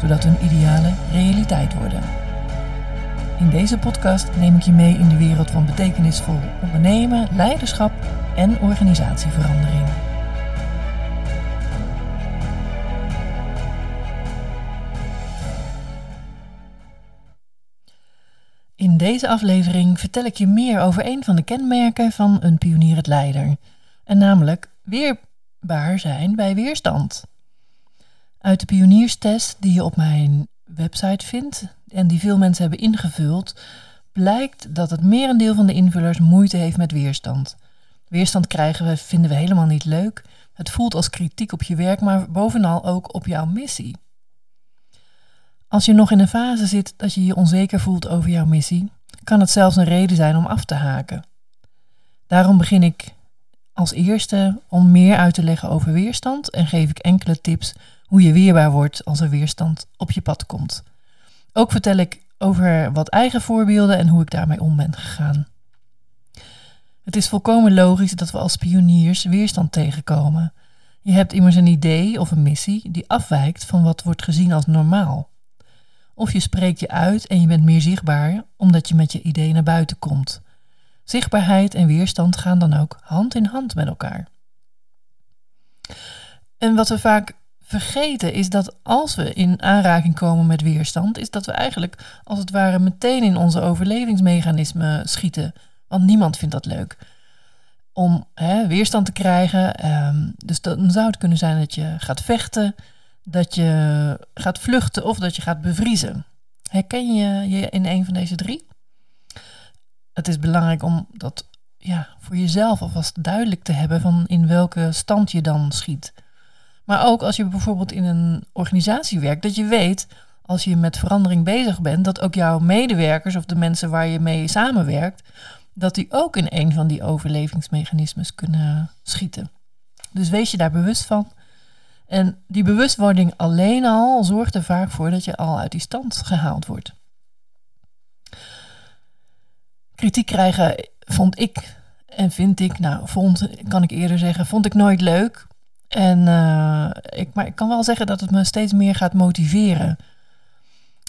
zodat hun idealen realiteit worden. In deze podcast neem ik je mee in de wereld van betekenisvol ondernemen, leiderschap en organisatieverandering. In deze aflevering vertel ik je meer over een van de kenmerken van een pionierend leider, en namelijk weerbaar zijn bij weerstand. Uit de pionierstest die je op mijn website vindt en die veel mensen hebben ingevuld, blijkt dat het merendeel van de invullers moeite heeft met weerstand. Weerstand krijgen we, vinden we helemaal niet leuk. Het voelt als kritiek op je werk, maar bovenal ook op jouw missie. Als je nog in een fase zit dat je je onzeker voelt over jouw missie, kan het zelfs een reden zijn om af te haken. Daarom begin ik als eerste om meer uit te leggen over weerstand en geef ik enkele tips hoe je weerbaar wordt als er weerstand op je pad komt. Ook vertel ik over wat eigen voorbeelden en hoe ik daarmee om ben gegaan. Het is volkomen logisch dat we als pioniers weerstand tegenkomen. Je hebt immers een idee of een missie die afwijkt van wat wordt gezien als normaal. Of je spreekt je uit en je bent meer zichtbaar omdat je met je idee naar buiten komt. Zichtbaarheid en weerstand gaan dan ook hand in hand met elkaar. En wat we vaak vergeten is dat als we in aanraking komen met weerstand, is dat we eigenlijk als het ware meteen in onze overlevingsmechanismen schieten. Want niemand vindt dat leuk. Om hè, weerstand te krijgen. Ehm, dus dan zou het kunnen zijn dat je gaat vechten, dat je gaat vluchten of dat je gaat bevriezen. Herken je je in een van deze drie? Het is belangrijk om dat ja, voor jezelf alvast duidelijk te hebben van in welke stand je dan schiet. Maar ook als je bijvoorbeeld in een organisatie werkt, dat je weet als je met verandering bezig bent, dat ook jouw medewerkers of de mensen waar je mee samenwerkt, dat die ook in een van die overlevingsmechanismes kunnen schieten. Dus wees je daar bewust van. En die bewustwording alleen al zorgt er vaak voor dat je al uit die stand gehaald wordt. Kritiek krijgen vond ik en vind ik, nou vond, kan ik eerder zeggen, vond ik nooit leuk. En uh, ik, maar ik kan wel zeggen dat het me steeds meer gaat motiveren.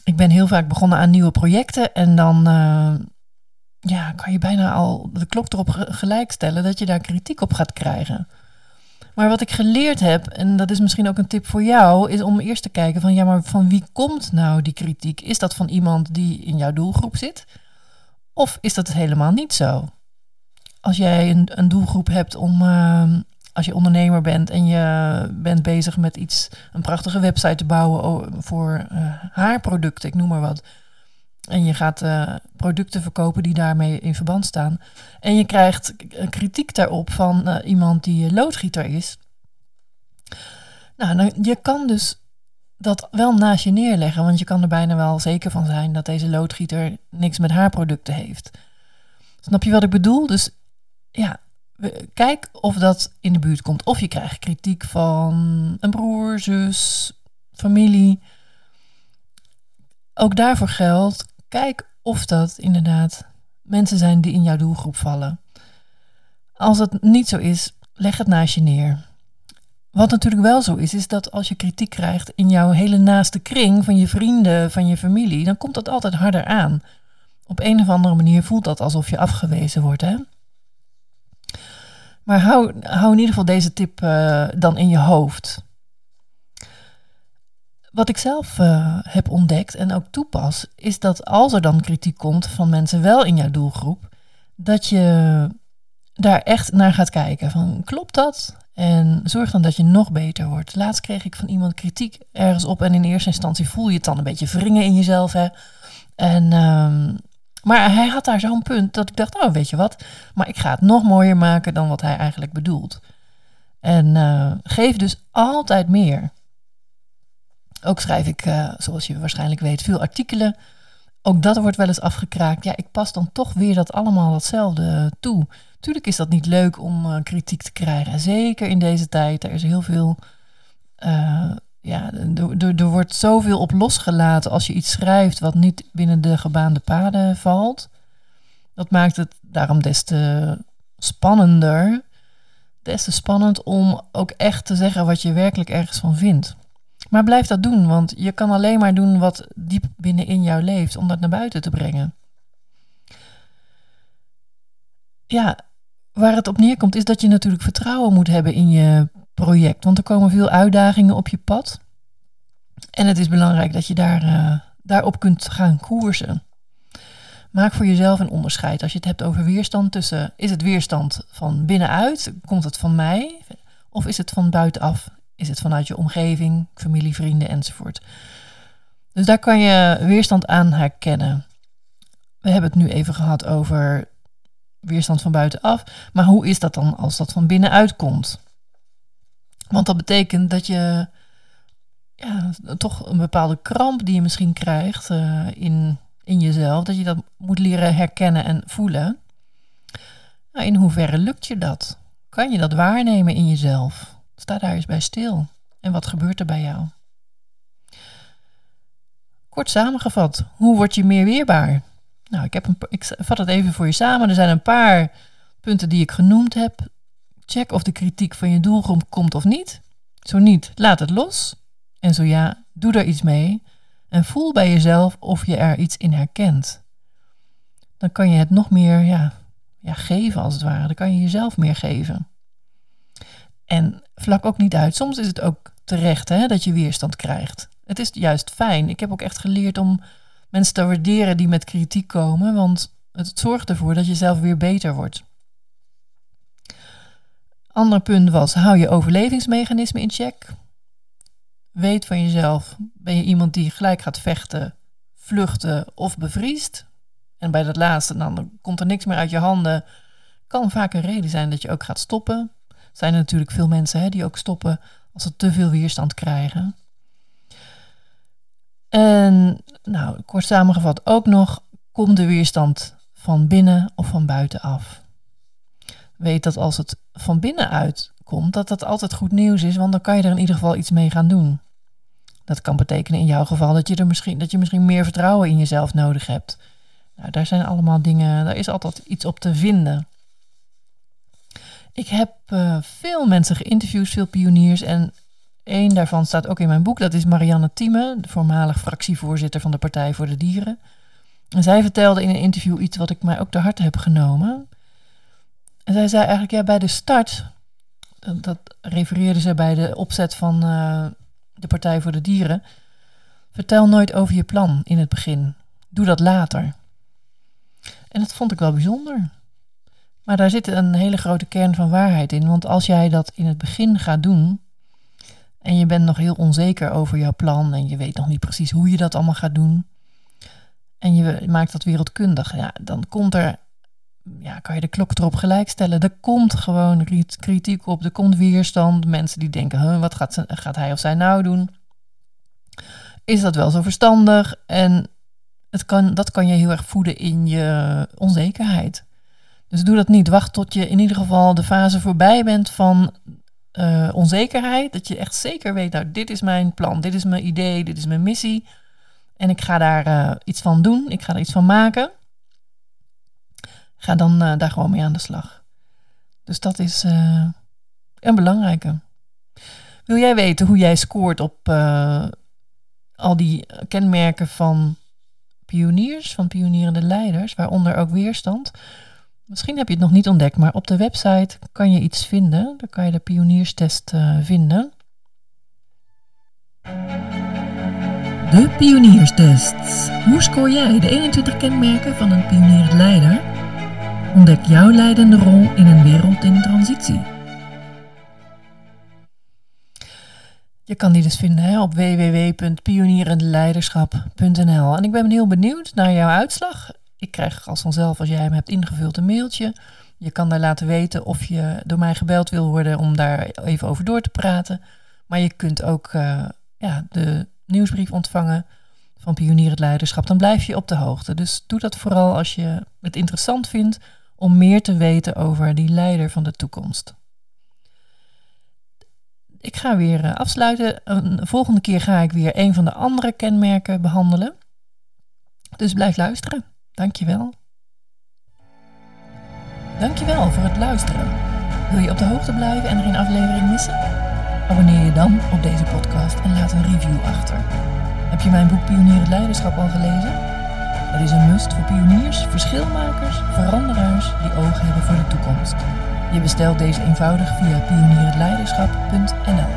Ik ben heel vaak begonnen aan nieuwe projecten en dan uh, ja, kan je bijna al de klok erop gelijk stellen dat je daar kritiek op gaat krijgen. Maar wat ik geleerd heb, en dat is misschien ook een tip voor jou, is om eerst te kijken van ja, maar van wie komt nou die kritiek? Is dat van iemand die in jouw doelgroep zit? Of is dat helemaal niet zo? Als jij een, een doelgroep hebt om, uh, als je ondernemer bent en je bent bezig met iets, een prachtige website te bouwen voor uh, haarproducten, ik noem maar wat. En je gaat uh, producten verkopen die daarmee in verband staan. En je krijgt kritiek daarop van iemand die loodgieter is. Nou, dan, je kan dus dat wel naast je neerleggen, want je kan er bijna wel zeker van zijn dat deze loodgieter niks met haarproducten heeft. Snap je wat ik bedoel? Dus ja, kijk of dat in de buurt komt. Of je krijgt kritiek van een broer, zus, familie. Ook daarvoor geldt, kijk of dat inderdaad mensen zijn die in jouw doelgroep vallen. Als het niet zo is, leg het naast je neer. Wat natuurlijk wel zo is, is dat als je kritiek krijgt in jouw hele naaste kring van je vrienden, van je familie, dan komt dat altijd harder aan. Op een of andere manier voelt dat alsof je afgewezen wordt. Hè? Maar hou, in ieder geval deze tip uh, dan in je hoofd. Wat ik zelf uh, heb ontdekt en ook toepas, is dat als er dan kritiek komt van mensen wel in jouw doelgroep, dat je daar echt naar gaat kijken. Van klopt dat? En zorg dan dat je nog beter wordt. Laatst kreeg ik van iemand kritiek ergens op en in eerste instantie voel je het dan een beetje wringen in jezelf. Hè? En um, maar hij had daar zo'n punt dat ik dacht, oh weet je wat, maar ik ga het nog mooier maken dan wat hij eigenlijk bedoelt. En uh, geef dus altijd meer. Ook schrijf ik, eh, zoals je waarschijnlijk weet, veel artikelen. Ook dat wordt wel eens afgekraakt. Ja, ik pas dan toch weer dat allemaal hetzelfde toe. Tuurlijk is dat niet leuk om uh, kritiek te krijgen. Zeker in deze tijd. Er is heel veel. Ja, er, er wordt zoveel op losgelaten als je iets schrijft wat niet binnen de gebaande paden valt. Dat maakt het daarom des te spannender. Des te spannend om ook echt te zeggen wat je werkelijk ergens van vindt. Maar blijf dat doen, want je kan alleen maar doen wat diep binnenin jou leeft om dat naar buiten te brengen. Ja, waar het op neerkomt is dat je natuurlijk vertrouwen moet hebben in je project, want er komen veel uitdagingen op je pad. En het is belangrijk dat je daar, uh, daarop kunt gaan koersen. Maak voor jezelf een onderscheid. Als je het hebt over weerstand tussen, is het weerstand van binnenuit, komt het van mij, of is het van buitenaf? Is het vanuit je omgeving, familie, vrienden enzovoort? Dus daar kan je weerstand aan herkennen. We hebben het nu even gehad over weerstand van buitenaf. Maar hoe is dat dan als dat van binnenuit komt? Want dat betekent dat je ja, toch een bepaalde kramp die je misschien krijgt uh, in, in jezelf, dat je dat moet leren herkennen en voelen. Nou, in hoeverre lukt je dat? Kan je dat waarnemen in jezelf? Sta daar eens bij stil. En wat gebeurt er bij jou? Kort samengevat, hoe word je meer weerbaar? Nou, ik, heb een, ik vat het even voor je samen. Er zijn een paar punten die ik genoemd heb. Check of de kritiek van je doelgroep komt of niet. Zo niet, laat het los. En zo ja, doe er iets mee. En voel bij jezelf of je er iets in herkent. Dan kan je het nog meer ja, ja, geven als het ware. Dan kan je jezelf meer geven. En vlak ook niet uit. Soms is het ook terecht hè, dat je weerstand krijgt. Het is juist fijn. Ik heb ook echt geleerd om mensen te waarderen die met kritiek komen, want het zorgt ervoor dat je zelf weer beter wordt. Ander punt was, hou je overlevingsmechanisme in check. Weet van jezelf, ben je iemand die gelijk gaat vechten, vluchten of bevriest? En bij dat laatste, dan komt er niks meer uit je handen. Kan vaak een reden zijn dat je ook gaat stoppen. Zijn er natuurlijk veel mensen hè, die ook stoppen als ze te veel weerstand krijgen. En nou, kort samengevat ook nog, komt de weerstand van binnen of van buiten af? Weet dat als het van binnenuit komt, dat dat altijd goed nieuws is, want dan kan je er in ieder geval iets mee gaan doen. Dat kan betekenen in jouw geval dat je, er misschien, dat je misschien meer vertrouwen in jezelf nodig hebt. Nou, daar zijn allemaal dingen, daar is altijd iets op te vinden. Ik heb uh, veel mensen geïnterviewd, veel pioniers. En Eén daarvan staat ook in mijn boek. Dat is Marianne Thieme, de voormalig fractievoorzitter van de Partij voor de Dieren. En zij vertelde in een interview iets wat ik mij ook te harte heb genomen. En zij zei eigenlijk, ja, bij de start, dat refereerde ze bij de opzet van uh, de Partij voor de Dieren. Vertel nooit over je plan in het begin. Doe dat later. En dat vond ik wel bijzonder. Maar daar zit een hele grote kern van waarheid in. Want als jij dat in het begin gaat doen, en je bent nog heel onzeker over jouw plan en je weet nog niet precies hoe je dat allemaal gaat doen. En je maakt dat wereldkundig. Ja, dan komt er, ja, kan je de klok erop gelijk stellen. Er komt gewoon kritiek op, er komt weerstand. Mensen die denken, wat gaat, gaat hij of zij nou doen? Is dat wel zo verstandig? En het kan, dat kan je heel erg voeden in je onzekerheid. Dus doe dat niet. Wacht tot je in ieder geval de fase voorbij bent van uh, onzekerheid. Dat je echt zeker weet, nou, dit is mijn plan, dit is mijn idee, dit is mijn missie. En ik ga daar uh, iets van doen, ik ga er iets van maken. Ga dan uh, daar gewoon mee aan de slag. Dus dat is een belangrijke. Wil jij weten hoe jij scoort op al die kenmerken van pioniers, van pionierende leiders, waaronder ook weerstand? Misschien heb je het nog niet ontdekt, maar op de website kan je iets vinden. Daar kan je de pionierstest vinden. De pionierstest. Hoe scoor jij de 21 kenmerken van een pionierend leider? Ontdek jouw leidende rol in een wereld in transitie. Je kan die dus vinden hè, op www.pionierendleiderschap.nl. En ik ben heel benieuwd naar jouw uitslag. Ik krijg als vanzelf, als jij hem hebt ingevuld, een mailtje. Je kan daar laten weten of je door mij gebeld wil worden om daar even over door te praten. Maar je kunt ook uh, ja, de nieuwsbrief ontvangen van Pionier het Leiderschap, dan blijf je op de hoogte. Dus doe dat vooral als je het interessant vindt om meer te weten over die leider van de toekomst. Ik ga weer eh, afsluiten. Een volgende keer ga ik weer een van de andere kenmerken behandelen. Dus blijf luisteren. Dankjewel. Dankjewel voor het luisteren. Wil je op de hoogte blijven en er geen aflevering missen? Abonneer je dan op deze podcast en laat een review achter. Heb je mijn boek Pionier het Leiderschap al gelezen? Het is een must voor pioniers, verschilmakers, veranderaars die oog hebben voor de toekomst. Je bestelt deze eenvoudig via pionierhetleiderschap.nl.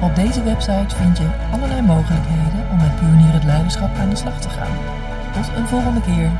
Op deze website vind je allerlei mogelijkheden om met Pionier het Leiderschap aan de slag te gaan. Tot een volgende keer.